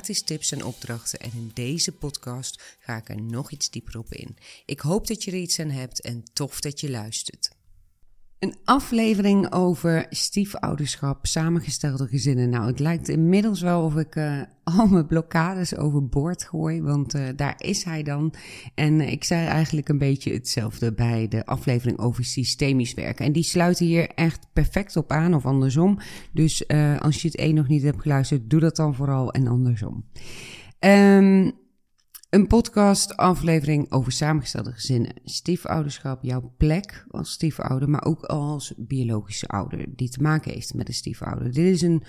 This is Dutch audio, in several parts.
gratis tips en opdrachten. En in deze podcast ga ik er nog iets dieper op in. Ik hoop dat je er iets aan hebt en tof dat je luistert. Een aflevering over stiefouderschap, samengestelde gezinnen. Nou, het lijkt inmiddels wel of ik uh, al mijn blokkades overboord gooi, want uh, daar is hij dan. En ik zei eigenlijk een beetje hetzelfde bij de aflevering over systemisch werken. En die sluiten hier echt perfect op aan, of andersom. Dus als je het één nog niet hebt geluisterd, doe dat dan vooral en andersom. Um, een podcast-aflevering over samengestelde gezinnen, stiefouderschap, jouw plek als stiefouder, maar ook als biologische ouder die te maken heeft met een stiefouder. Dit is een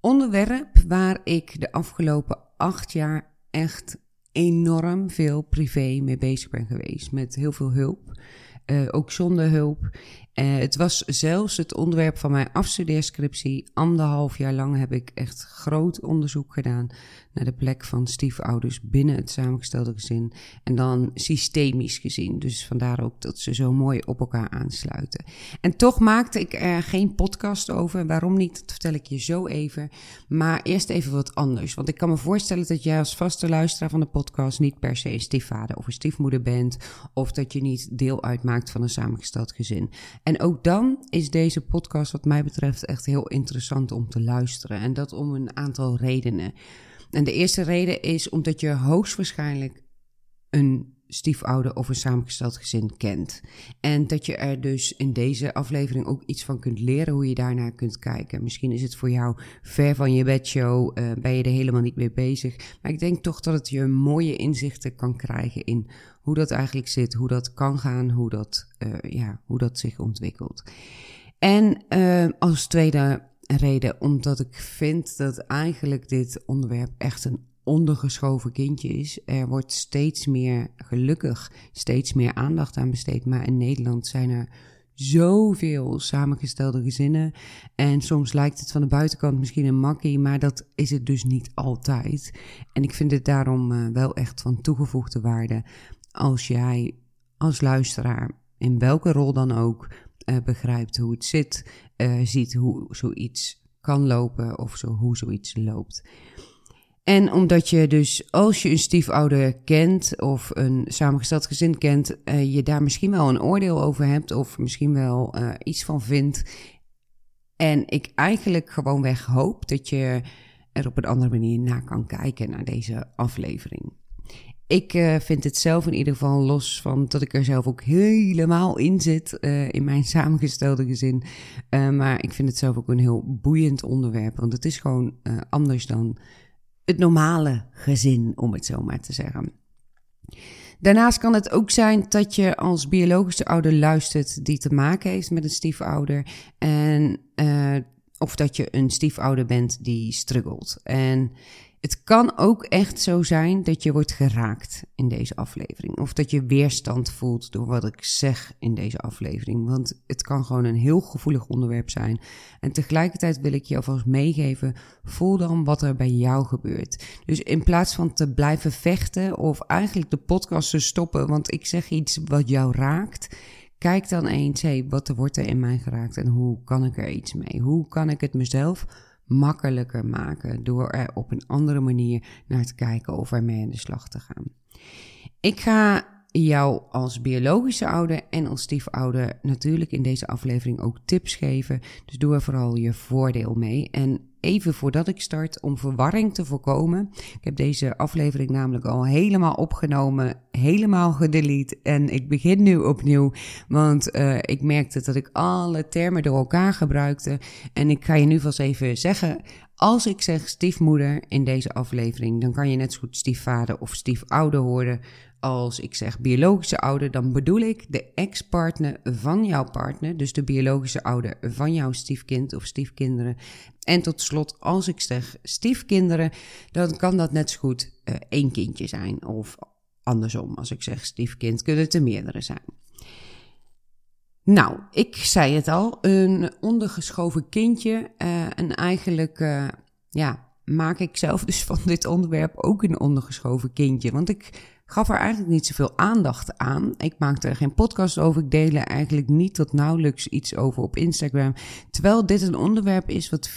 onderwerp waar ik de afgelopen acht jaar echt enorm veel privé mee bezig ben geweest. Met heel veel hulp, uh, ook zonder hulp. Uh, het was zelfs het onderwerp van mijn afstudeerscriptie. Anderhalf jaar lang heb ik echt groot onderzoek gedaan naar de plek van stiefouders binnen het samengestelde gezin. En dan systemisch gezien. Dus vandaar ook dat ze zo mooi op elkaar aansluiten. En toch maakte ik er geen podcast over. Waarom niet? Dat vertel ik je zo even. Maar eerst even wat anders. Want ik kan me voorstellen dat jij als vaste luisteraar van de podcast niet per se een stiefvader of een stiefmoeder bent. Of dat je niet deel uitmaakt van een samengesteld gezin. En ook dan is deze podcast, wat mij betreft, echt heel interessant om te luisteren. En dat om een aantal redenen. En de eerste reden is omdat je hoogstwaarschijnlijk een stiefouder of een samengesteld gezin kent. En dat je er dus in deze aflevering ook iets van kunt leren hoe je daarnaar kunt kijken. Misschien is het voor jou ver van je bedshow, uh, ben je er helemaal niet mee bezig. Maar ik denk toch dat het je mooie inzichten kan krijgen in hoe dat eigenlijk zit, hoe dat kan gaan, hoe dat, uh, ja, hoe dat zich ontwikkelt. En uh, als tweede reden, omdat ik vind dat eigenlijk dit onderwerp echt een ondergeschoven kindje is. Er wordt steeds meer, gelukkig, steeds meer aandacht aan besteed. Maar in Nederland zijn er zoveel samengestelde gezinnen. En soms lijkt het van de buitenkant misschien een makkie, maar dat is het dus niet altijd. En ik vind het daarom uh, wel echt van toegevoegde waarde als jij als luisteraar, in welke rol dan ook, uh, begrijpt hoe het zit, uh, ziet hoe zoiets kan lopen of zo, hoe zoiets loopt. En omdat je dus, als je een stiefouder kent of een samengesteld gezin kent, uh, je daar misschien wel een oordeel over hebt of misschien wel iets van vindt. En ik eigenlijk gewoonweg hoop dat je er op een andere manier naar kan kijken naar deze aflevering. Ik uh, vind het zelf in ieder geval los van dat ik er zelf ook helemaal in zit uh, in mijn samengestelde gezin. Uh, maar ik vind het zelf ook een heel boeiend onderwerp, want het is gewoon anders dan het normale gezin, om het zo maar te zeggen. Daarnaast kan het ook zijn dat je als biologische ouder luistert die te maken heeft met een stiefouder. En, of dat je een stiefouder bent die struggelt. En het kan ook echt zo zijn dat je wordt geraakt in deze aflevering. Of dat je weerstand voelt door wat ik zeg in deze aflevering. Want het kan gewoon een heel gevoelig onderwerp zijn. En tegelijkertijd wil ik je alvast meegeven: voel dan wat er bij jou gebeurt. Dus in plaats van te blijven vechten of eigenlijk de podcast te stoppen, want ik zeg iets wat jou raakt. Kijk dan eens, hé, hey, wat wordt er in mij geraakt en hoe kan ik er iets mee? Hoe kan ik het mezelf makkelijker maken door er op een andere manier naar te kijken of ermee aan de slag te gaan. Ik ga jou als biologische ouder en als stiefouder natuurlijk in deze aflevering ook tips geven. Dus doe er vooral je voordeel mee. En even voordat ik start, om verwarring te voorkomen. Ik heb deze aflevering namelijk al helemaal opgenomen, helemaal gedelete. En ik begin nu opnieuw, want uh, ik merkte dat ik alle termen door elkaar gebruikte. En ik ga je nu vast even zeggen. Als ik zeg stiefmoeder in deze aflevering, dan kan je net zo goed stiefvader of stiefouder horen als ik zeg biologische ouder, dan bedoel ik de ex-partner van jouw partner, dus de biologische ouder van jouw stiefkind of stiefkinderen. En tot slot, als ik zeg stiefkinderen, dan kan dat net zo goed uh, één kindje zijn. Of andersom, als ik zeg stiefkind, kunnen het er meerdere zijn. Nou, ik zei het al, een ondergeschoven kindje. Uh, en eigenlijk, uh, ja, maak ik zelf dus van dit onderwerp ook een ondergeschoven kindje. Want ik gaf er eigenlijk niet zoveel aandacht aan. Ik maakte er geen podcast over. Ik deel er eigenlijk niet tot nauwelijks iets over op Instagram. Terwijl dit een onderwerp is wat 24-7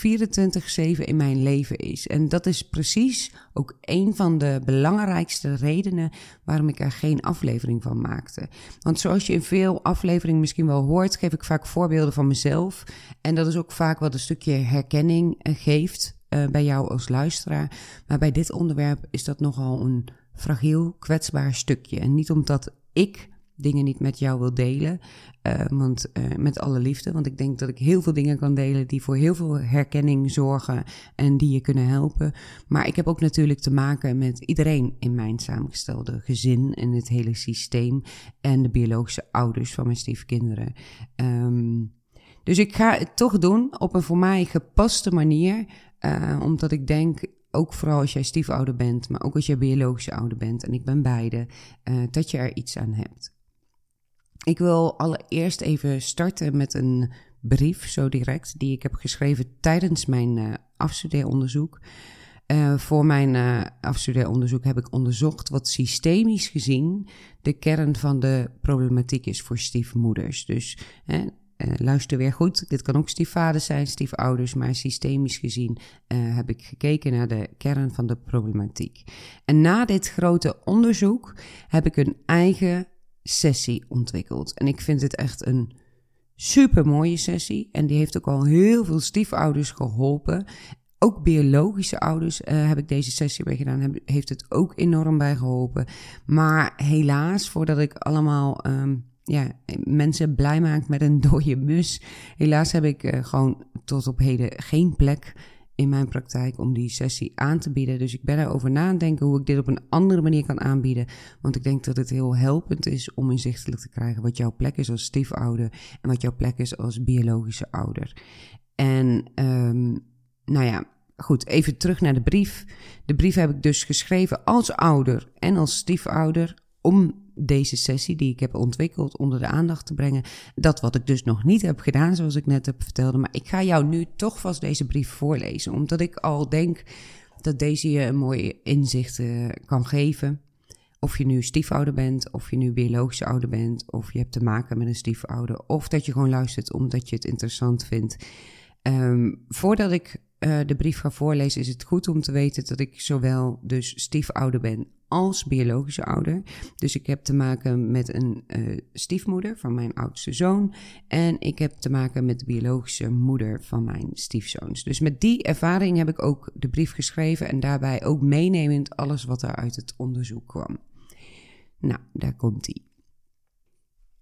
in mijn leven is. En dat is precies ook een van de belangrijkste redenen waarom ik er geen aflevering van maakte. Want zoals je in veel afleveringen misschien wel hoort, geef ik vaak voorbeelden van mezelf. En dat is ook vaak wat een stukje herkenning eh, geeft uh, bij jou als luisteraar. Maar bij dit onderwerp is dat nogal een fragiel, kwetsbaar stukje. En niet omdat ik dingen niet met jou wil delen, uh, want uh, met alle liefde, want ik denk dat ik heel veel dingen kan delen die voor heel veel herkenning zorgen en die je kunnen helpen. Maar ik heb ook natuurlijk te maken met iedereen in mijn samengestelde gezin en het hele systeem en de biologische ouders van mijn stiefkinderen. Um, dus ik ga het toch doen op een voor mij gepaste manier, uh, omdat ik denk ook vooral als jij stiefouder bent, maar ook als jij biologische ouder bent, en ik ben beide, uh, dat je er iets aan hebt. Ik wil allereerst even starten met een brief, zo direct, die ik heb geschreven tijdens mijn uh, afstudeeronderzoek. Uh, voor mijn afstudeeronderzoek heb ik onderzocht wat systemisch gezien de kern van de problematiek is voor stiefmoeders. Dus hè, uh, luister weer goed, dit kan ook stiefvaders zijn, stiefouders, maar systemisch gezien uh, heb ik gekeken naar de kern van de problematiek. En na dit grote onderzoek heb ik een eigen sessie ontwikkeld. En ik vind het echt een super mooie sessie. En die heeft ook al heel veel stiefouders geholpen. Ook biologische ouders uh, heb ik deze sessie mee gedaan. Heeft het ook enorm bij geholpen. Maar helaas, voordat ik allemaal um, ja, mensen blij maakt met een dode mus. Helaas heb ik uh, gewoon tot op heden geen plek in mijn praktijk om die sessie aan te bieden. Dus ik ben erover na denken hoe ik dit op een andere manier kan aanbieden. Want ik denk dat het heel helpend is om inzichtelijk te krijgen wat jouw plek is als stiefouder en wat jouw plek is als biologische ouder. En um, nou ja, goed, even terug naar de brief. De brief heb ik dus geschreven als ouder en als stiefouder om deze sessie die ik heb ontwikkeld onder de aandacht te brengen. Dat wat ik dus nog niet heb gedaan, zoals ik net heb verteld. Maar ik ga jou nu toch vast deze brief voorlezen, omdat ik al denk dat deze je een mooi inzicht uh, kan geven. Of je nu stiefouder bent, of je nu biologische ouder bent, of je hebt te maken met een stiefouder, of dat je gewoon luistert omdat je het interessant vindt. Um, voordat ik uh, de brief ga voorlezen, is het goed om te weten dat ik zowel dus stiefouder ben als biologische ouder. Dus ik heb te maken met een uh, stiefmoeder van mijn oudste zoon. En ik heb te maken met de biologische moeder van mijn stiefzoons. Dus met die ervaring heb ik ook de brief geschreven en daarbij ook meenemend alles wat er uit het onderzoek kwam. Nou, daar komt ie.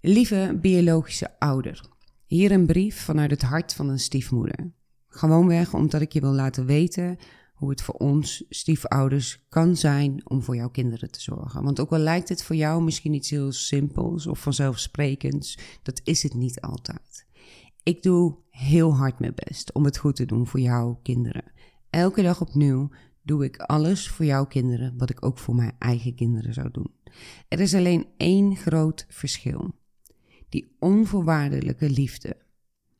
Lieve biologische ouder, hier een brief vanuit het hart van een stiefmoeder. Gewoonweg omdat ik je wil laten weten hoe het voor ons stiefouders kan zijn om voor jouw kinderen te zorgen. Want ook al lijkt het voor jou misschien iets heel simpels of vanzelfsprekends, dat is het niet altijd. Ik doe heel hard mijn best om het goed te doen voor jouw kinderen. Elke dag opnieuw doe ik alles voor jouw kinderen wat ik ook voor mijn eigen kinderen zou doen. Er is alleen één groot verschil. Die onvoorwaardelijke liefde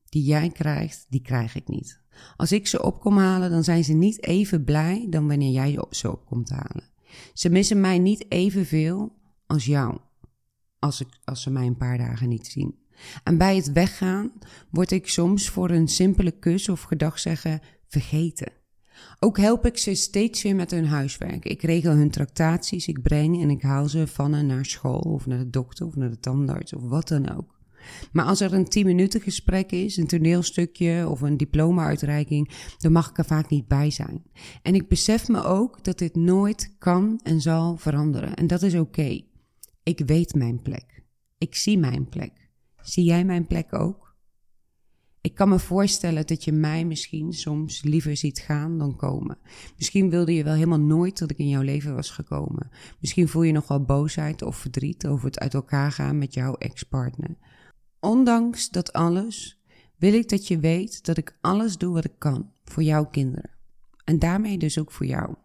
die jij krijgt, die krijg ik niet. Als ik ze op kom halen, dan zijn ze niet even blij dan wanneer jij ze op komt halen. Ze missen mij niet evenveel als jou, als, ik, als ze mij een paar dagen niet zien. En bij het weggaan word ik soms voor een simpele kus of gedag zeggen vergeten. Ook help ik ze steeds weer met hun huiswerk. Ik regel hun tractaties, ik breng en ik haal ze van en naar school of naar de dokter of naar de tandarts of wat dan ook. Maar als er een 10 minuten gesprek is, een toneelstukje of een diploma-uitreiking, dan mag ik er vaak niet bij zijn. En ik besef me ook dat dit nooit kan en zal veranderen. En dat is oké. Ik weet mijn plek. Ik zie mijn plek. Zie jij mijn plek ook? Ik kan me voorstellen dat je mij misschien soms liever ziet gaan dan komen. Misschien wilde je wel helemaal nooit dat ik in jouw leven was gekomen. Misschien voel je nog wel boosheid of verdriet over het uit elkaar gaan met jouw ex-partner. Ondanks dat alles wil ik dat je weet dat ik alles doe wat ik kan voor jouw kinderen. En daarmee dus ook voor jou.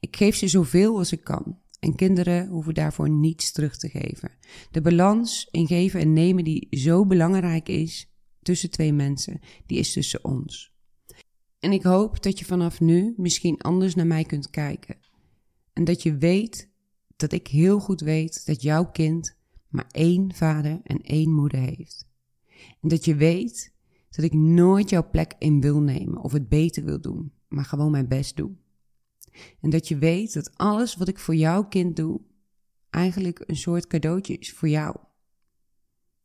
Ik geef ze zoveel als ik kan. En kinderen hoeven daarvoor niets terug te geven. De balans in geven en nemen die zo belangrijk is tussen twee mensen, die is tussen ons. En ik hoop dat je vanaf nu misschien anders naar mij kunt kijken. En dat je weet dat ik heel goed weet dat jouw kind maar één vader en één moeder heeft. En dat je weet dat ik nooit jouw plek in wil nemen of het beter wil doen, maar gewoon mijn best doe. En dat je weet dat alles wat ik voor jouw kind doe, eigenlijk een soort cadeautje is voor jou.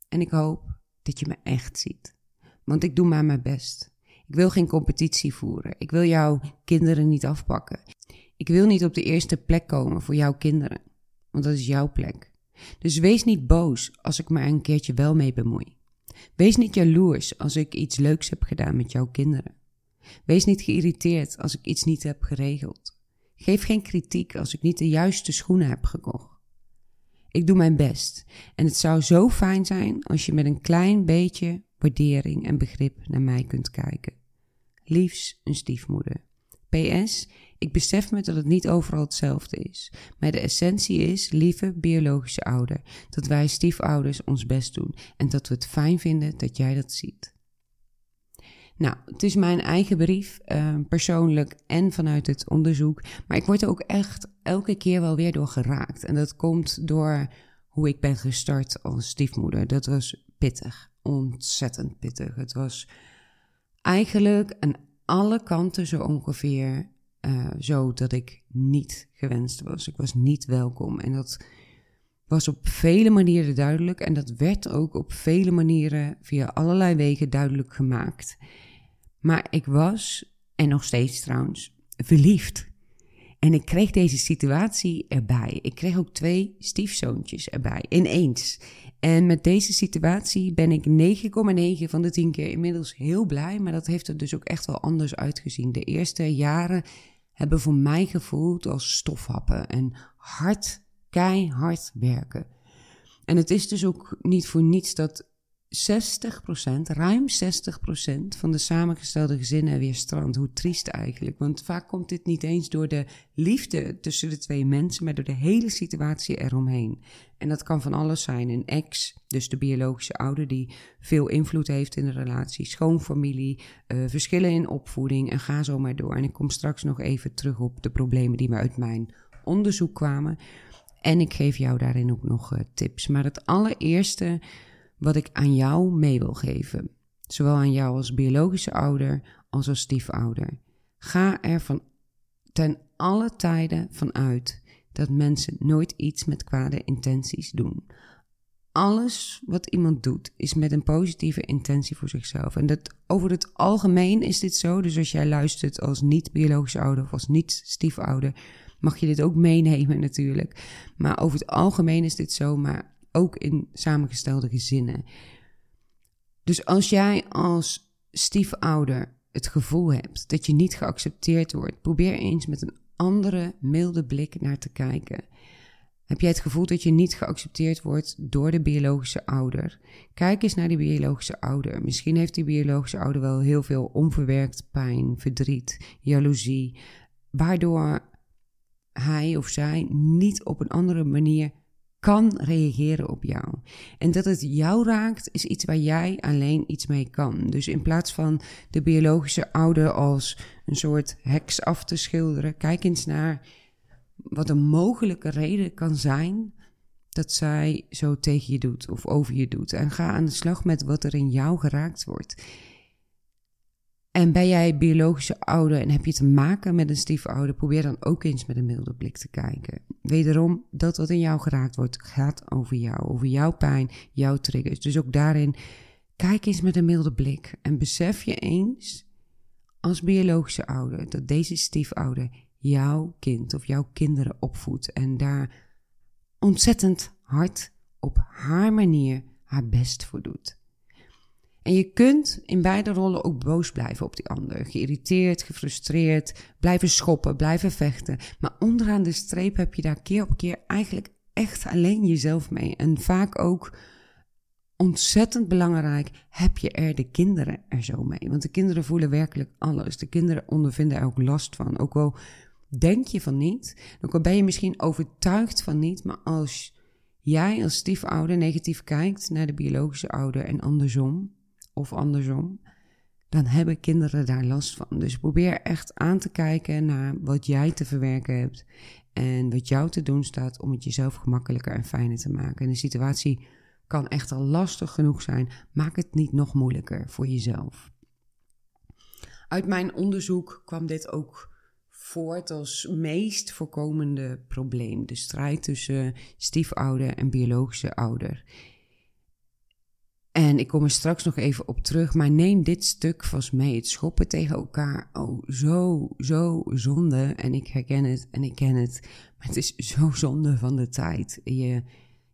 En ik hoop dat je me echt ziet. Want ik doe maar mijn best. Ik wil geen competitie voeren. Ik wil jouw kinderen niet afpakken. Ik wil niet op de eerste plek komen voor jouw kinderen. Want dat is jouw plek. Dus wees niet boos als ik me er een keertje wel mee bemoei. Wees niet jaloers als ik iets leuks heb gedaan met jouw kinderen. Wees niet geïrriteerd als ik iets niet heb geregeld. Geef geen kritiek als ik niet de juiste schoenen heb gekocht. Ik doe mijn best en het zou zo fijn zijn als je met een klein beetje waardering en begrip naar mij kunt kijken. Liefs een stiefmoeder. PS, ik besef me dat het niet overal hetzelfde is. Maar de essentie is, lieve biologische ouder, dat wij stiefouders ons best doen en dat we het fijn vinden dat jij dat ziet. Nou, het is mijn eigen brief, uh, persoonlijk en vanuit het onderzoek. Maar ik word er ook echt elke keer wel weer door geraakt. En dat komt door hoe ik ben gestart als stiefmoeder. Dat was pittig, ontzettend pittig. Het was eigenlijk aan alle kanten zo ongeveer uh, zo dat ik niet gewenst was. Ik was niet welkom. En dat was op vele manieren duidelijk. En dat werd ook op vele manieren via allerlei wegen duidelijk gemaakt. Maar ik was, en nog steeds trouwens, verliefd. En ik kreeg deze situatie erbij. Ik kreeg ook twee stiefzoontjes erbij, ineens. En met deze situatie ben ik 9,9 van de 10 keer inmiddels heel blij. Maar dat heeft er dus ook echt wel anders uitgezien. De eerste jaren hebben voor mij gevoeld als stofhappen en hard, keihard werken. En het is dus ook niet voor niets dat 60%, ruim 60% van de samengestelde gezinnen weer strand. Hoe triest eigenlijk. Want vaak komt dit niet eens door de liefde tussen de twee mensen, maar door de hele situatie eromheen. En dat kan van alles zijn. Een ex, dus de biologische ouder, die veel invloed heeft in de relatie. Schoonfamilie, uh, verschillen in opvoeding en ga zo maar door. En ik kom straks nog even terug op de problemen die me uit mijn onderzoek kwamen. En ik geef jou daarin ook nog uh, tips. Maar het allereerste wat ik aan jou mee wil geven. Zowel aan jou als biologische ouder als als stiefouder. Ga er van ten alle tijden vanuit dat mensen nooit iets met kwade intenties doen. Alles wat iemand doet is met een positieve intentie voor zichzelf. En dat over het algemeen is dit zo. Dus als jij luistert als niet-biologische ouder of als niet-stiefouder, mag je dit ook meenemen natuurlijk. Maar over het algemeen is dit zo. Maar ook in samengestelde gezinnen. Dus als jij als stiefouder het gevoel hebt dat je niet geaccepteerd wordt, probeer eens met een andere, milde blik naar te kijken. Heb jij het gevoel dat je niet geaccepteerd wordt door de biologische ouder? Kijk eens naar die biologische ouder. Misschien heeft die biologische ouder wel heel veel onverwerkt pijn, verdriet, jaloezie, waardoor hij of zij niet op een andere manier kan reageren op jou. En dat het jou raakt, is iets waar jij alleen iets mee kan. Dus in plaats van de biologische ouder als een soort heks af te schilderen, kijk eens naar wat een mogelijke reden kan zijn dat zij zo tegen je doet of over je doet. En ga aan de slag met wat er in jou geraakt wordt. En ben jij biologische ouder en heb je te maken met een stiefouder, probeer dan ook eens met een milde blik te kijken. Wederom, dat wat in jou geraakt wordt, gaat over jou, over jouw pijn, jouw triggers. Dus ook daarin, kijk eens met een milde blik en besef je eens als biologische ouder dat deze stiefouder jouw kind of jouw kinderen opvoedt en daar ontzettend hard op haar manier haar best voor doet. En je kunt in beide rollen ook boos blijven op die ander. Geïrriteerd, gefrustreerd, blijven schoppen, blijven vechten. Maar onderaan de streep heb je daar keer op keer eigenlijk echt alleen jezelf mee. En vaak ook ontzettend belangrijk, heb je er de kinderen er zo mee. Want de kinderen voelen werkelijk alles. De kinderen ondervinden er ook last van. Ook al denk je van niet, ook al ben je misschien overtuigd van niet, maar als jij als stiefouder negatief kijkt naar de biologische ouder en andersom, of andersom, dan hebben kinderen daar last van. Dus probeer echt aan te kijken naar wat jij te verwerken hebt en wat jou te doen staat om het jezelf gemakkelijker en fijner te maken. En de situatie kan echt al lastig genoeg zijn. Maak het niet nog moeilijker voor jezelf. Uit mijn onderzoek kwam dit ook voort als meest voorkomende probleem: de strijd tussen stiefouder en biologische ouder. En ik kom er straks nog even op terug, maar neem dit stuk vast mee. Het schoppen tegen elkaar, oh, zo, zo zonde. En ik herken het en ik ken het, maar het is zo zonde van de tijd. Je,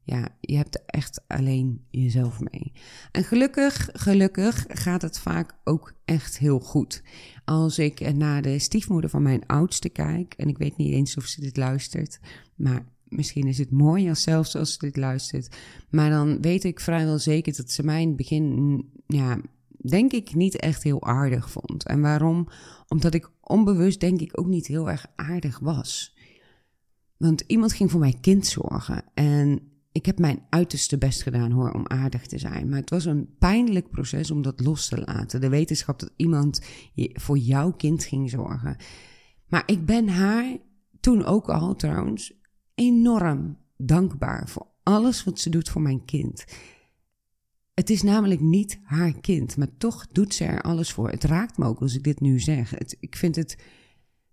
ja, je hebt echt alleen jezelf mee. En gelukkig, gelukkig gaat het vaak ook echt heel goed. Als ik naar de stiefmoeder van mijn oudste kijk, en ik weet niet eens of ze dit luistert, maar misschien is het mooi als zelfs als ze dit luistert. Maar dan weet ik vrijwel zeker dat ze mij in het begin, ja, denk ik, niet echt heel aardig vond. En waarom? Omdat ik onbewust, denk ik, ook niet heel erg aardig was. Want iemand ging voor mijn kind zorgen. En ik heb mijn uiterste best gedaan hoor om aardig te zijn. Maar het was een pijnlijk proces om dat los te laten. De wetenschap dat iemand voor jouw kind ging zorgen. Maar ik ben haar toen ook al trouwens enorm dankbaar voor alles wat ze doet voor mijn kind. Het is namelijk niet haar kind, maar toch doet ze er alles voor. Het raakt me ook als ik dit nu zeg. Het, ik vind het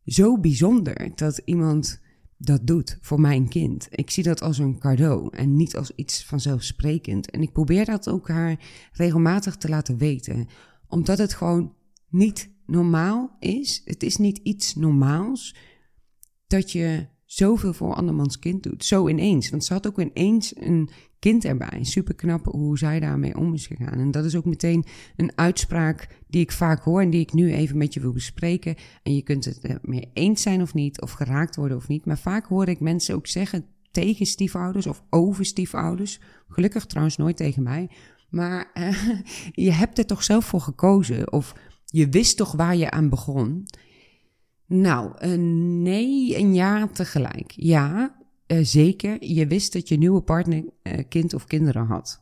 zo bijzonder dat iemand dat doet voor mijn kind. Ik zie dat als een cadeau en niet als iets vanzelfsprekend. En ik probeer dat ook haar regelmatig te laten weten, omdat het gewoon niet normaal is. Het is niet iets normaals dat je zoveel voor andermans kind doet. Zo ineens. Want ze had ook ineens een kind erbij. Super knap hoe zij daarmee om is gegaan. En dat is ook meteen een uitspraak die ik vaak hoor en die ik nu even met je wil bespreken. En je kunt het ermee eens zijn of niet, of geraakt worden of niet. Maar vaak hoor ik mensen ook zeggen tegen stiefouders of over stiefouders. Gelukkig trouwens nooit tegen mij. Maar uh, je hebt er toch zelf voor gekozen. Of je wist toch waar je aan begon. Nou, uh, nee en ja tegelijk. Ja, uh, zeker. Je wist dat je nieuwe partner uh, kind of kinderen had.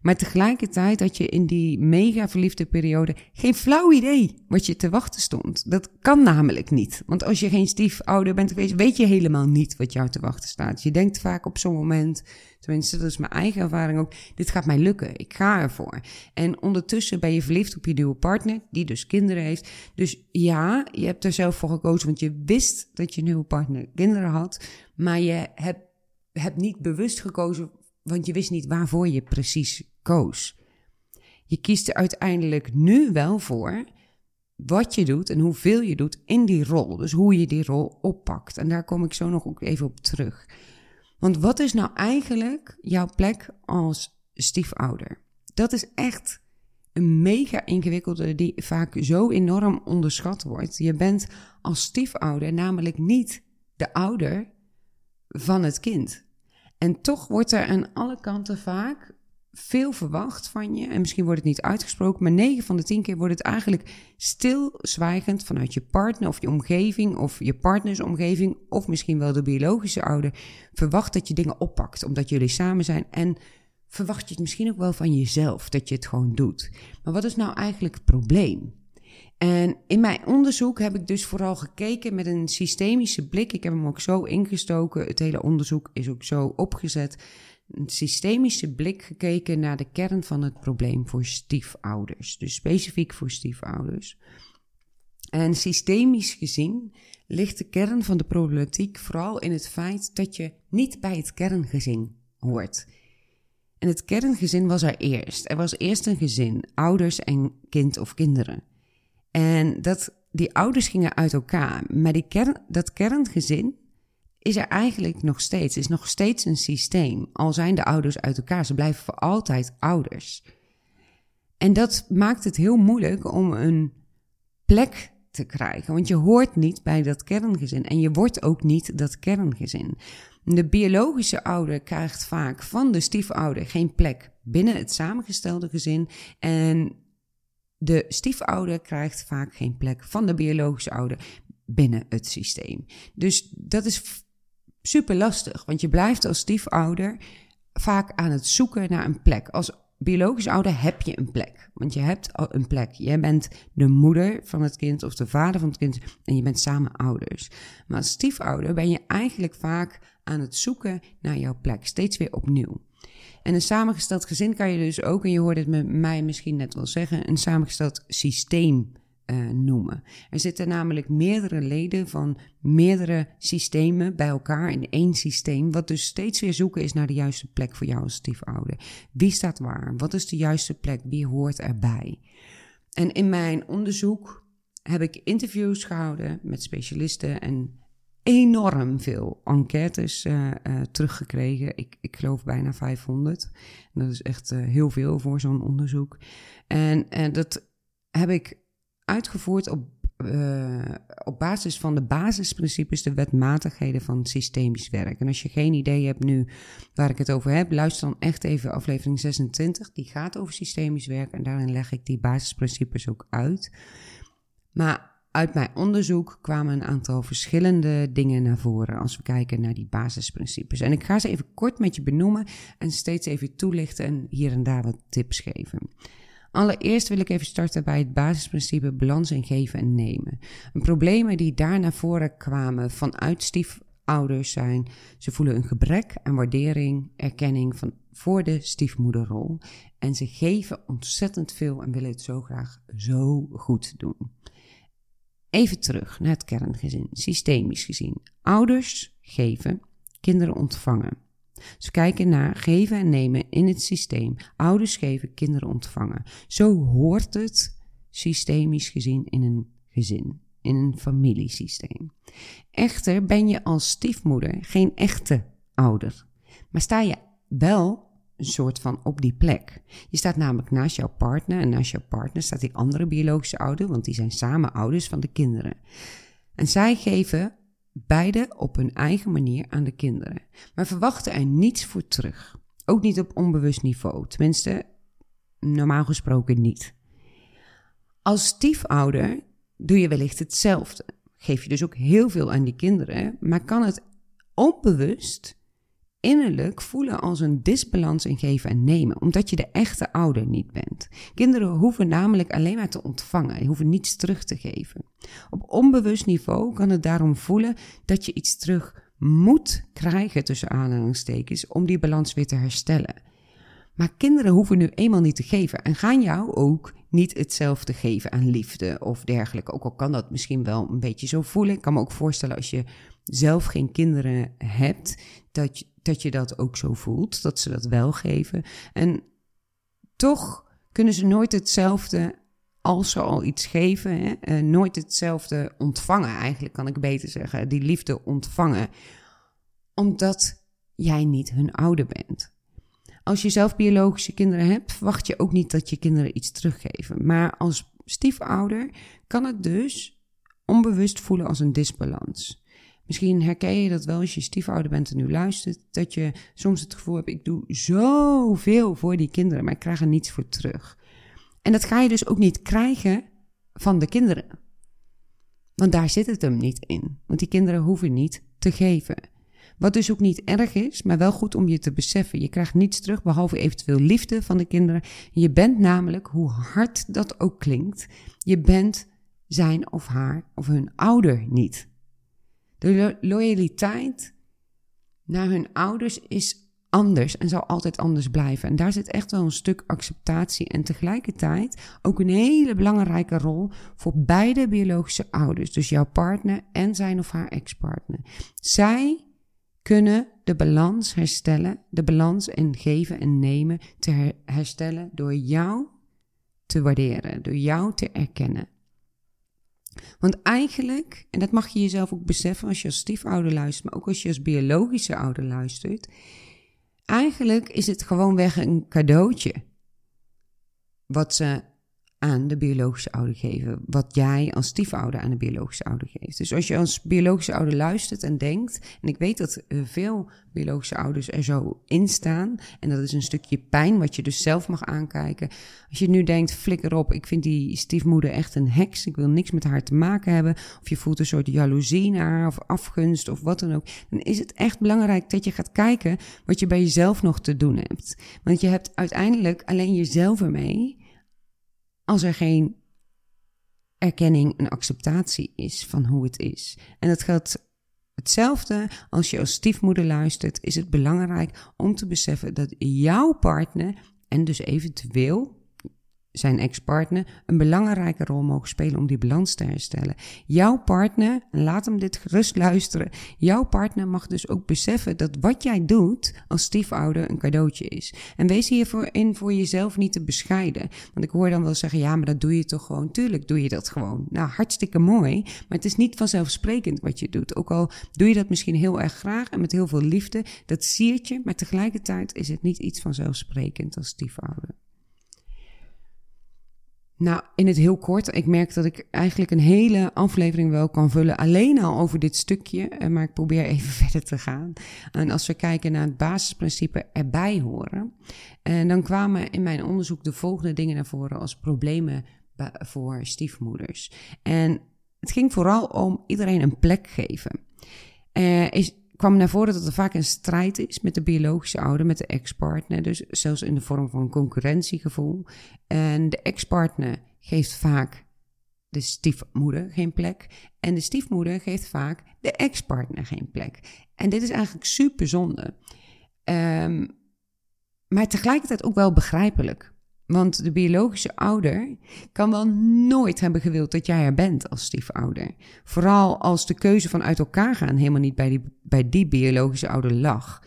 Maar tegelijkertijd had je in die mega verliefde periode geen flauw idee wat je te wachten stond. Dat kan namelijk niet. Want als je geen stiefouder bent geweest, weet je helemaal niet wat jou te wachten staat. Je denkt vaak op zo'n moment, tenminste dat is mijn eigen ervaring ook, dit gaat mij lukken, ik ga ervoor. En ondertussen ben je verliefd op je nieuwe partner, die dus kinderen heeft. Dus ja, je hebt er zelf voor gekozen, want je wist dat je nieuwe partner kinderen had, maar je hebt, hebt niet bewust gekozen want je wist niet waarvoor je precies koos. Je kiest er uiteindelijk nu wel voor wat je doet en hoeveel je doet in die rol. Dus hoe je die rol oppakt. En daar kom ik zo nog even op terug. Want wat is nou eigenlijk jouw plek als stiefouder? Dat is echt een mega ingewikkelde die vaak zo enorm onderschat wordt. Je bent als stiefouder namelijk niet de ouder van het kind. En toch wordt er aan alle kanten vaak veel verwacht van je. En misschien wordt het niet uitgesproken, maar 9 van de 10 keer wordt het eigenlijk stilzwijgend vanuit je partner of je omgeving of je partnersomgeving of misschien wel de biologische ouder verwacht dat je dingen oppakt omdat jullie samen zijn en verwacht je het misschien ook wel van jezelf dat je het gewoon doet. Maar wat is nou eigenlijk het probleem? En in mijn onderzoek heb ik dus vooral gekeken met een systemische blik. Ik heb hem ook zo ingestoken. Het hele onderzoek is ook zo opgezet. Een systemische blik gekeken naar de kern van het probleem voor stiefouders. Dus specifiek voor stiefouders. En systemisch gezien ligt de kern van de problematiek vooral in het feit dat je niet bij het kerngezin hoort. En het kerngezin was er eerst. Er was eerst een gezin, ouders en kind of kinderen. En dat, die ouders gingen uit elkaar. Maar die kern, dat kerngezin is er eigenlijk nog steeds. Is nog steeds een systeem. Al zijn de ouders uit elkaar. Ze blijven voor altijd ouders. En dat maakt het heel moeilijk om een plek te krijgen. Want je hoort niet bij dat kerngezin en je wordt ook niet dat kerngezin. De biologische ouder krijgt vaak van de stiefouder geen plek binnen het samengestelde gezin. En de stiefouder krijgt vaak geen plek van de biologische ouder binnen het systeem. Dus dat is super lastig, want je blijft als stiefouder vaak aan het zoeken naar een plek. Als biologisch ouder heb je een plek. Want je hebt een plek. Jij bent de moeder van het kind of de vader van het kind en je bent samen ouders. Maar als stiefouder ben je eigenlijk vaak aan het zoeken naar jouw plek. Steeds weer opnieuw. En een samengesteld gezin kan je dus ook, en je hoorde het me, mij misschien net wel zeggen, een samengesteld systeem uh, noemen. Er zitten namelijk meerdere leden van meerdere systemen bij elkaar in één systeem, wat dus steeds weer zoeken is naar de juiste plek voor jou als stiefouder. Wie staat waar? Wat is de juiste plek? Wie hoort erbij? En in mijn onderzoek heb ik interviews gehouden met specialisten en enorm veel enquêtes uh, uh, teruggekregen. Ik, ik geloof bijna 500. dat is echt uh, heel veel voor zo'n onderzoek. En, dat heb ik uitgevoerd op, op basis van de basisprincipes, de wetmatigheden van systemisch werk. En als je geen idee hebt nu waar ik het over heb, luister dan echt even aflevering 26. Die gaat over systemisch werk en daarin leg ik die basisprincipes ook uit. Maar uit mijn onderzoek kwamen een aantal verschillende dingen naar voren als we kijken naar die basisprincipes. En ik ga ze even kort met je benoemen en steeds even toelichten en hier en daar wat tips geven. Allereerst wil ik even starten bij het basisprincipe balans in geven en nemen. Problemen die daar naar voren kwamen vanuit stiefouders zijn, ze voelen een gebrek aan waardering, erkenning van, voor de stiefmoederrol. En ze geven ontzettend veel en willen het zo graag zo goed doen. Even terug naar het kerngezin, systemisch gezien. Ouders geven, kinderen ontvangen. Ze kijken naar geven en nemen in het systeem. Ouders geven, kinderen ontvangen. Zo hoort het systemisch gezien in een gezin, in een familiesysteem. Echter ben je als stiefmoeder geen echte ouder, maar sta je wel een soort van op die plek. Je staat namelijk naast jouw partner en naast jouw partner staat die andere biologische ouder, want die zijn samen ouders van de kinderen. En zij geven beide op hun eigen manier aan de kinderen, maar verwachten er niets voor terug. Ook niet op onbewust niveau, tenminste, normaal gesproken niet. Als stiefouder doe je wellicht hetzelfde. Geef je dus ook heel veel aan die kinderen, maar kan het onbewust innerlijk voelen als een disbalans in geven en nemen, omdat je de echte ouder niet bent. Kinderen hoeven namelijk alleen maar te ontvangen, die hoeven niets terug te geven. Op onbewust niveau kan het daarom voelen dat je iets terug moet krijgen tussen aanhalingstekens om die balans weer te herstellen. Maar kinderen hoeven nu eenmaal niet te geven en gaan jou ook niet hetzelfde geven aan liefde of dergelijke. Ook al kan dat misschien wel een beetje zo voelen. Ik kan me ook voorstellen als je zelf geen kinderen hebt, dat je, dat je dat ook zo voelt, dat ze dat wel geven. En toch kunnen ze nooit hetzelfde als ze al iets geven, hè, uh, nooit hetzelfde ontvangen, eigenlijk kan ik beter zeggen, die liefde ontvangen, omdat jij niet hun ouder bent. Als je zelf biologische kinderen hebt, verwacht je ook niet dat je kinderen iets teruggeven. Maar als stiefouder kan het dus onbewust voelen als een disbalans. Misschien herken je dat wel als je stiefouder bent en nu luistert, dat je soms het gevoel hebt: ik doe zoveel voor die kinderen, maar ik krijg er niets voor terug. En dat ga je dus ook niet krijgen van de kinderen. Want daar zit het hem niet in. Want die kinderen hoeven niet te geven. Wat dus ook niet erg is, maar wel goed om je te beseffen. Je krijgt niets terug behalve eventueel liefde van de kinderen. Je bent namelijk, hoe hard dat ook klinkt, je bent zijn of haar of hun ouder niet. De loyaliteit naar hun ouders is anders en zal altijd anders blijven. En daar zit echt wel een stuk acceptatie en tegelijkertijd ook een hele belangrijke rol voor beide biologische ouders, dus jouw partner en zijn of haar ex-partner. Zij kunnen de balans herstellen, de balans in geven en nemen te herstellen door jou te waarderen, door jou te erkennen. Want eigenlijk, en dat mag je jezelf ook beseffen als je als stiefouder luistert, maar ook als je als biologische ouder luistert, eigenlijk is het gewoonweg een cadeautje. wat ze aan de biologische ouder geven. Wat jij als stiefouder aan de biologische ouder geeft. Dus als je als biologische ouder luistert en denkt, en ik weet dat veel biologische ouders er zo in staan, en dat is een stukje pijn wat je dus zelf mag aankijken. Als je nu denkt, flikker op, ik vind die stiefmoeder echt een heks, ik wil niks met haar te maken hebben, of je voelt een soort jaloezie naar haar, of afgunst, of wat dan ook, dan is het echt belangrijk dat je gaat kijken wat je bij jezelf nog te doen hebt. Want je hebt uiteindelijk alleen jezelf ermee als er geen erkenning en acceptatie is van hoe het is. En dat geldt hetzelfde als je als stiefmoeder luistert, is het belangrijk om te beseffen dat jouw partner en dus eventueel zijn ex-partner een belangrijke rol mogen spelen om die balans te herstellen. Jouw partner, en laat hem dit gerust luisteren, jouw partner mag dus ook beseffen dat wat jij doet als stiefouder een cadeautje is. En wees hiervoor in voor jezelf niet te bescheiden. Want ik hoor dan wel zeggen, ja, maar dat doe je toch gewoon. Tuurlijk doe je dat gewoon. Nou, hartstikke mooi, maar het is niet vanzelfsprekend wat je doet. Ook al doe je dat misschien heel erg graag en met heel veel liefde, dat siert je, maar tegelijkertijd is het niet iets vanzelfsprekend als stiefouder. Nou, in het heel kort. Ik merk dat ik eigenlijk een hele aflevering wel kan vullen. Alleen al over dit stukje. Eh, maar ik probeer even verder te gaan. En als we kijken naar het basisprincipe erbij horen. En dan kwamen in mijn onderzoek de volgende dingen naar voren als problemen voor stiefmoeders. En het ging vooral om iedereen een plek geven. Er is kwam naar voren dat er vaak een strijd is met de biologische ouder, met de ex-partner. Dus zelfs in de vorm van concurrentiegevoel. En de ex-partner geeft vaak de stiefmoeder geen plek. En de stiefmoeder geeft vaak de ex-partner geen plek. En dit is eigenlijk super zonde. Um, maar tegelijkertijd ook wel begrijpelijk. Want de biologische ouder kan wel nooit hebben gewild dat jij er bent als stiefouder. Vooral als de keuze van uit elkaar gaan helemaal niet bij die, bij die biologische ouder lag.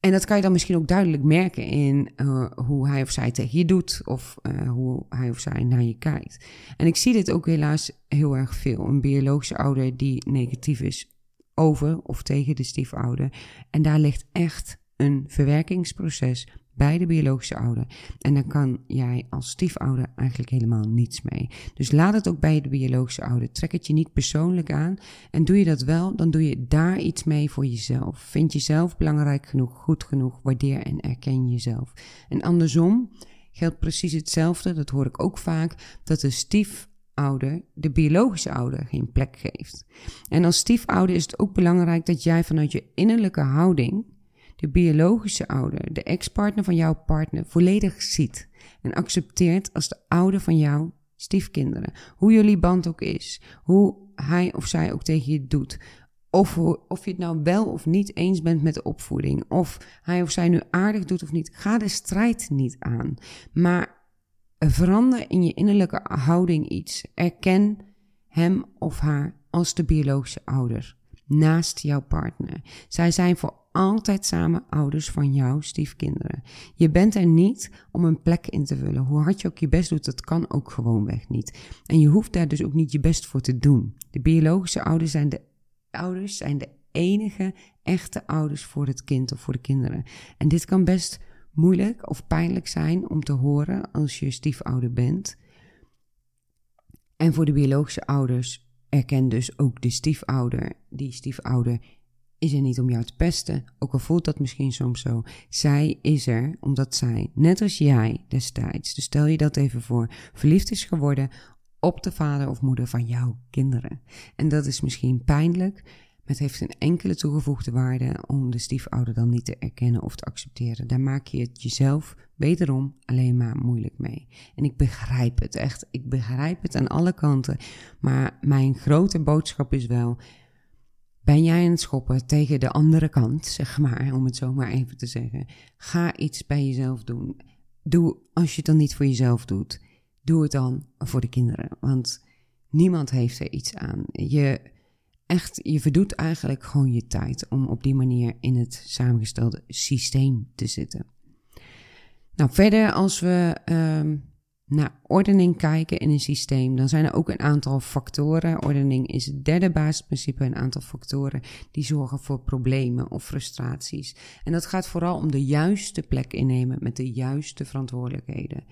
En dat kan je dan misschien ook duidelijk merken in uh, hoe hij of zij tegen je doet of uh, hoe hij of zij naar je kijkt. En ik zie dit ook helaas heel erg veel. Een biologische ouder die negatief is over of tegen de stiefouder. En daar ligt echt een verwerkingsproces bij de biologische ouder. En dan kan jij als stiefouder eigenlijk helemaal niets mee. Dus laat het ook bij de biologische ouder. Trek het je niet persoonlijk aan. En doe je dat wel, dan doe je daar iets mee voor jezelf. Vind jezelf belangrijk genoeg, goed genoeg, waardeer en erken jezelf. En andersom geldt precies hetzelfde, dat hoor ik ook vaak, dat de stiefouder de biologische ouder geen plek geeft. En als stiefouder is het ook belangrijk dat jij vanuit je innerlijke houding de biologische ouder, de ex-partner van jouw partner, volledig ziet en accepteert als de ouder van jouw stiefkinderen. Hoe jullie band ook is, hoe hij of zij ook tegen je doet. Of, of je het nou wel of niet eens bent met de opvoeding. Of hij of zij nu aardig doet of niet. Ga de strijd niet aan. Maar verander in je innerlijke houding iets. Erken hem of haar als de biologische ouder naast jouw partner. Zij zijn voor altijd samen ouders van jouw stiefkinderen. Je bent er niet om een plek in te vullen. Hoe hard je ook je best doet, dat kan ook gewoonweg niet. En je hoeft daar dus ook niet je best voor te doen. De biologische ouders zijn de, ouders zijn de enige echte ouders voor het kind of voor de kinderen. En dit kan best moeilijk of pijnlijk zijn om te horen als je stiefouder bent. En voor de biologische ouders erken dus ook de stiefouder. Die stiefouder is er niet om jou te pesten, ook al voelt dat misschien soms zo. Zij is er omdat zij, net als jij destijds, dus stel je dat even voor, verliefd is geworden op de vader of moeder van jouw kinderen. En dat is misschien pijnlijk, het heeft een enkele toegevoegde waarde om de stiefouder dan niet te erkennen of te accepteren. Daar maak je het jezelf wederom alleen maar moeilijk mee. En ik begrijp het echt, ik begrijp het aan alle kanten. Maar mijn grote boodschap is wel ben jij aan het schoppen tegen de andere kant, zeg maar, om het zo maar even te zeggen. Ga iets bij jezelf doen. Doe, als je het dan niet voor jezelf doet, doe het dan voor de kinderen. Want niemand heeft er iets aan. Je, echt, je verdoet eigenlijk gewoon je tijd om op die manier in het samengestelde systeem te zitten. Nou, verder als we um, naar ordening kijken in een systeem, dan zijn er ook een aantal factoren. Ordening is het derde basisprincipe, een aantal factoren die zorgen voor problemen of frustraties. En dat gaat vooral om de juiste plek innemen met de juiste verantwoordelijkheden.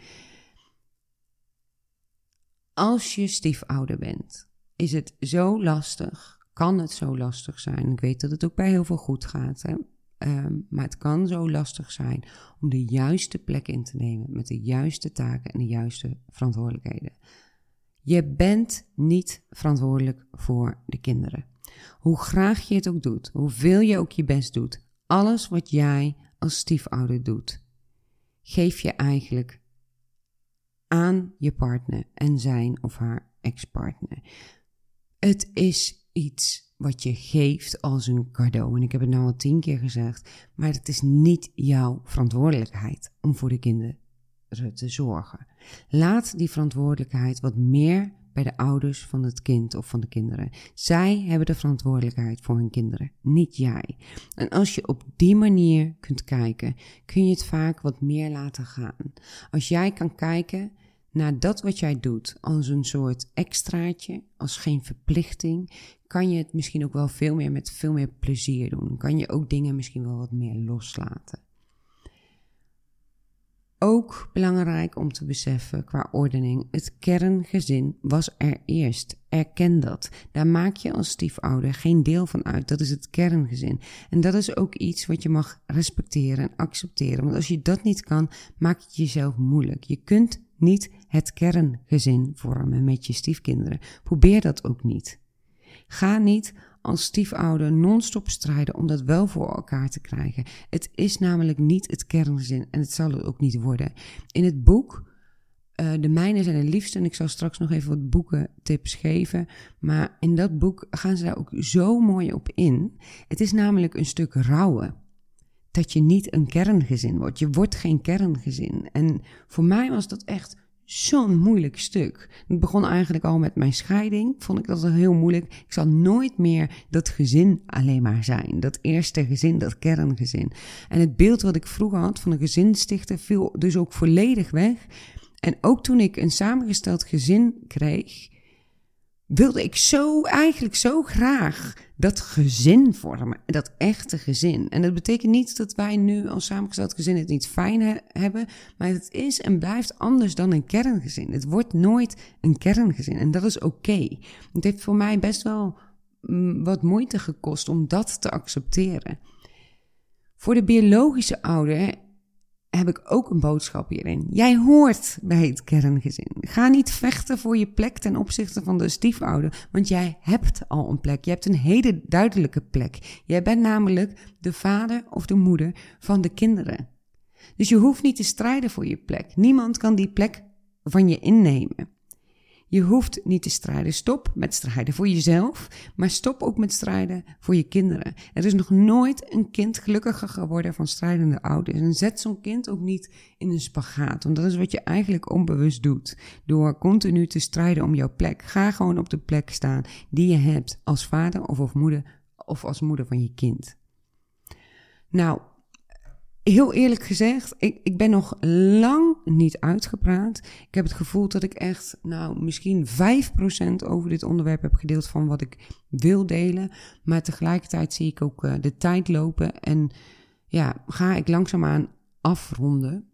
Als je stiefouder bent, is het zo lastig, kan het zo lastig zijn. Ik weet dat het ook bij heel veel goed gaat. Hè? Ehm, maar het kan zo lastig zijn om de juiste plek in te nemen met de juiste taken en de juiste verantwoordelijkheden. Je bent niet verantwoordelijk voor de kinderen. Hoe graag je het ook doet, hoeveel je ook je best doet, alles wat jij als stiefouder doet, geef je eigenlijk aan je partner en zijn of haar ex-partner. Het is iets wat je geeft als een cadeau. En ik heb het nou al tien keer gezegd, maar het is niet jouw verantwoordelijkheid om voor de kinderen te zorgen. Laat die verantwoordelijkheid wat meer bij de ouders van het kind of van de kinderen. Zij hebben de verantwoordelijkheid voor hun kinderen, niet jij. En als je op die manier kunt kijken, kun je het vaak wat meer laten gaan. Als jij kan kijken naar dat wat jij doet als een soort extraatje, als geen verplichting, kan je het misschien ook wel veel meer met veel meer plezier doen. Kan je ook dingen misschien wel wat meer loslaten. Ook belangrijk om te beseffen qua ordening, het kerngezin was er eerst. Erken dat. Daar maak je als stiefouder geen deel van uit. Dat is het kerngezin. En dat is ook iets wat je mag respecteren en accepteren. Want als je dat niet kan, maak je jezelf moeilijk. Je kunt niet het kerngezin vormen met je stiefkinderen. Probeer dat ook niet. Ga niet als stiefouder non-stop strijden om dat wel voor elkaar te krijgen. Het is namelijk niet het kerngezin en het zal het ook niet worden. In het boek uh, De mijnen zijn het liefste en ik zal straks nog even wat boekentips geven. Maar in dat boek gaan ze daar ook zo mooi op in. Het is namelijk een stuk rouwen dat je niet een kerngezin wordt. Je wordt geen kerngezin. En voor mij was dat echt zo'n moeilijk stuk. Het begon eigenlijk al met mijn scheiding. Vond ik dat heel moeilijk. Ik zal nooit meer dat gezin alleen maar zijn. Dat eerste gezin, dat kerngezin. En het beeld wat ik vroeger had van een gezin stichten viel dus ook volledig weg. En ook toen ik een samengesteld gezin kreeg, wilde ik zo, eigenlijk zo graag dat gezin vormen. Dat echte gezin. En dat betekent niet dat wij nu als samengesteld gezin het niet fijn hebben. Maar het is en blijft anders dan een kerngezin. Het wordt nooit een kerngezin. En dat is oké. Het heeft voor mij best wel mm, wat moeite gekost om dat te accepteren. Voor de biologische ouder heb ik ook een boodschap hierin. Jij hoort bij het kerngezin. Ga niet vechten voor je plek ten opzichte van de stiefouder, want jij hebt al een plek. Je hebt een hele duidelijke plek. Jij bent namelijk de vader of de moeder van de kinderen. Dus je hoeft niet te strijden voor je plek. Niemand kan die plek van je innemen. Je hoeft niet te strijden. Stop met strijden voor jezelf, maar stop ook met strijden voor je kinderen. Er is nog nooit een kind gelukkiger geworden van strijdende ouders. En zet zo'n kind ook niet in een spagaat, want dat is wat je eigenlijk onbewust doet. Door continu te strijden om jouw plek. Ga gewoon op de plek staan die je hebt als vader of, of moeder of als moeder van je kind. Nou, heel eerlijk gezegd, ik, ik ben nog lang niet uitgepraat. Ik heb het gevoel dat ik echt, nou, misschien 5% over dit onderwerp heb gedeeld van wat ik wil delen. Maar tegelijkertijd zie ik ook uh, de tijd lopen en ja, ga ik langzaamaan afronden.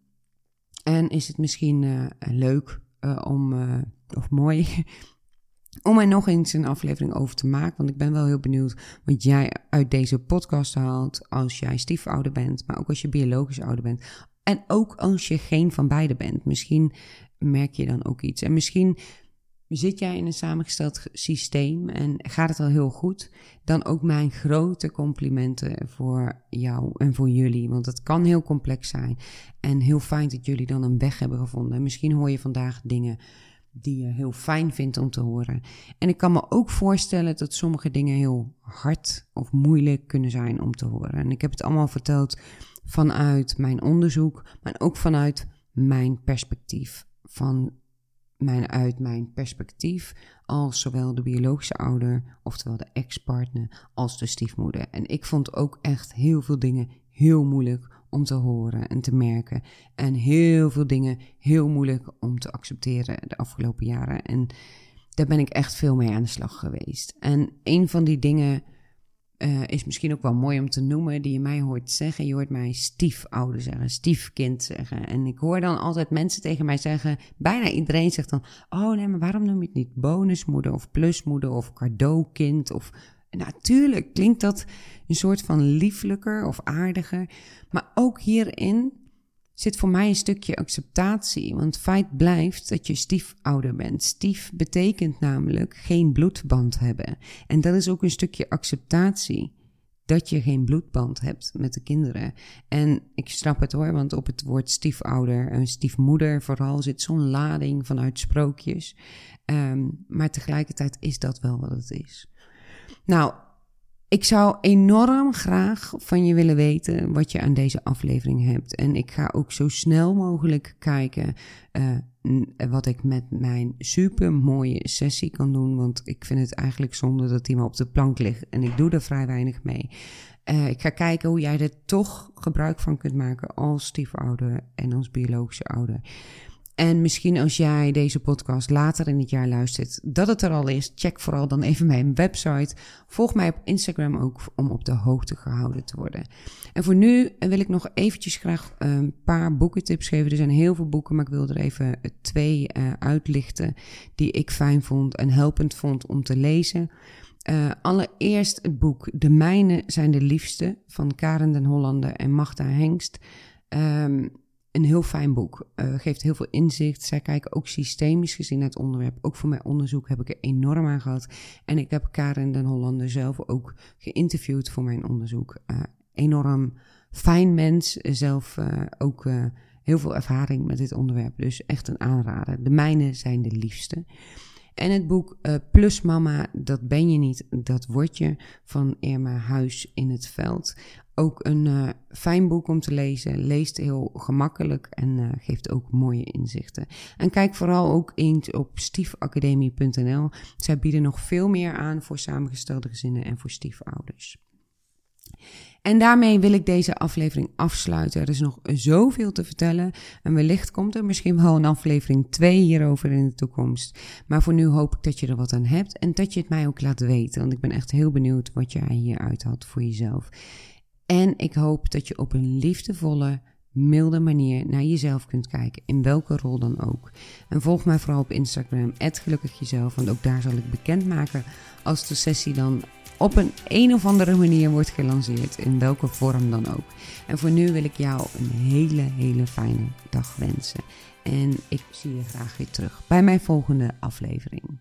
En is het misschien uh, leuk uh, om, of mooi om er nog eens een aflevering over te maken. Want ik ben wel heel benieuwd wat jij uit deze podcast haalt. Als jij stiefouder bent, maar ook als je biologisch ouder bent. En ook als je geen van beide bent. Misschien merk je dan ook iets. En misschien zit jij in een samengesteld systeem en gaat het al heel goed. Dan ook mijn grote complimenten voor jou en voor jullie. Want het kan heel complex zijn. En heel fijn dat jullie dan een weg hebben gevonden. misschien hoor je vandaag dingen die je heel fijn vindt om te horen. En ik kan me ook voorstellen dat sommige dingen heel hard of moeilijk kunnen zijn om te horen. En ik heb het allemaal verteld vanuit mijn onderzoek, maar ook vanuit mijn perspectief. Van mijn, uit mijn perspectief als zowel de biologische ouder, oftewel de ex-partner, als de stiefmoeder. En ik vond ook echt heel veel dingen heel moeilijk om te horen en te merken. En heel veel dingen heel moeilijk om te accepteren de afgelopen jaren. En daar ben ik echt veel mee aan de slag geweest. En een van die dingen uh, is misschien ook wel mooi om te noemen, die je mij hoort zeggen. Je hoort mij stiefouder zeggen, stiefkind zeggen. En ik hoor dan altijd mensen tegen mij zeggen, bijna iedereen zegt dan, oh nee, maar waarom noem je het niet bonusmoeder of plusmoeder of cadeaukind of... Natuurlijk klinkt dat een soort van lieflijker of aardiger. Maar ook hierin zit voor mij een stukje acceptatie. Want feit blijft dat je stiefouder bent. Stief betekent namelijk geen bloedband hebben. En dat is ook een stukje acceptatie. Dat je geen bloedband hebt met de kinderen. En ik snap het hoor, want op het woord stiefouder en stiefmoeder vooral zit zo'n lading vanuit sprookjes. Ehm, maar tegelijkertijd is dat wel wat het is. Nou, ik zou enorm graag van je willen weten wat je aan deze aflevering hebt. En ik ga ook zo snel mogelijk kijken uh, wat ik met mijn super mooie sessie kan doen. Want ik vind het eigenlijk zonde dat die maar op de plank ligt. En ik doe er vrij weinig mee. Uh, ik ga kijken hoe jij er toch gebruik van kunt maken als stiefouder en als biologische ouder. En misschien als jij deze podcast later in het jaar luistert, dat het er al is, check vooral dan even mijn website. Volg mij op Instagram ook om op de hoogte gehouden te worden. En voor nu wil ik nog eventjes graag een paar boekentips geven. Er zijn heel veel boeken, maar ik wil er even twee uh, uitlichten die ik fijn vond en helpend vond om te lezen. Uh, allereerst het boek De Mijnen zijn de liefste van Karen den Hollander en Magda Hengst. Um, een heel fijn boek. Uh, geeft heel veel inzicht. Zij kijken ook systemisch gezien naar het onderwerp. Ook voor mijn onderzoek heb ik er enorm aan gehad. En ik heb Karen den Hollander zelf ook geïnterviewd voor mijn onderzoek. Uh, enorm fijn mens. Zelf uh, ook heel veel ervaring met dit onderwerp. Dus echt een aanrader. De mijne zijn de liefste. En het boek Plus Mama, dat ben je niet, dat word je van Irma Huis in het Veld. Ook een uh, fijn boek om te lezen, leest heel gemakkelijk en uh, geeft ook mooie inzichten. En kijk vooral ook eens op stiefacademie.nl. Zij bieden nog veel meer aan voor samengestelde gezinnen en voor stiefouders. En daarmee wil ik deze aflevering afsluiten. Er is nog zoveel te vertellen. En wellicht komt er misschien wel een aflevering 2 hierover in de toekomst. Maar voor nu hoop ik dat je er wat aan hebt en dat je het mij ook laat weten. Want ik ben echt heel benieuwd wat jij hieruit had voor jezelf. En ik hoop dat je op een liefdevolle, milde manier naar jezelf kunt kijken, in welke rol dan ook. En volg mij vooral op Instagram, @gelukkigjezelf, want ook daar zal ik bekendmaken als de sessie dan op een een of andere manier wordt gelanceerd, in welke vorm dan ook. En voor nu wil ik jou een hele, hele fijne dag wensen. En ik zie je graag weer terug bij mijn volgende aflevering.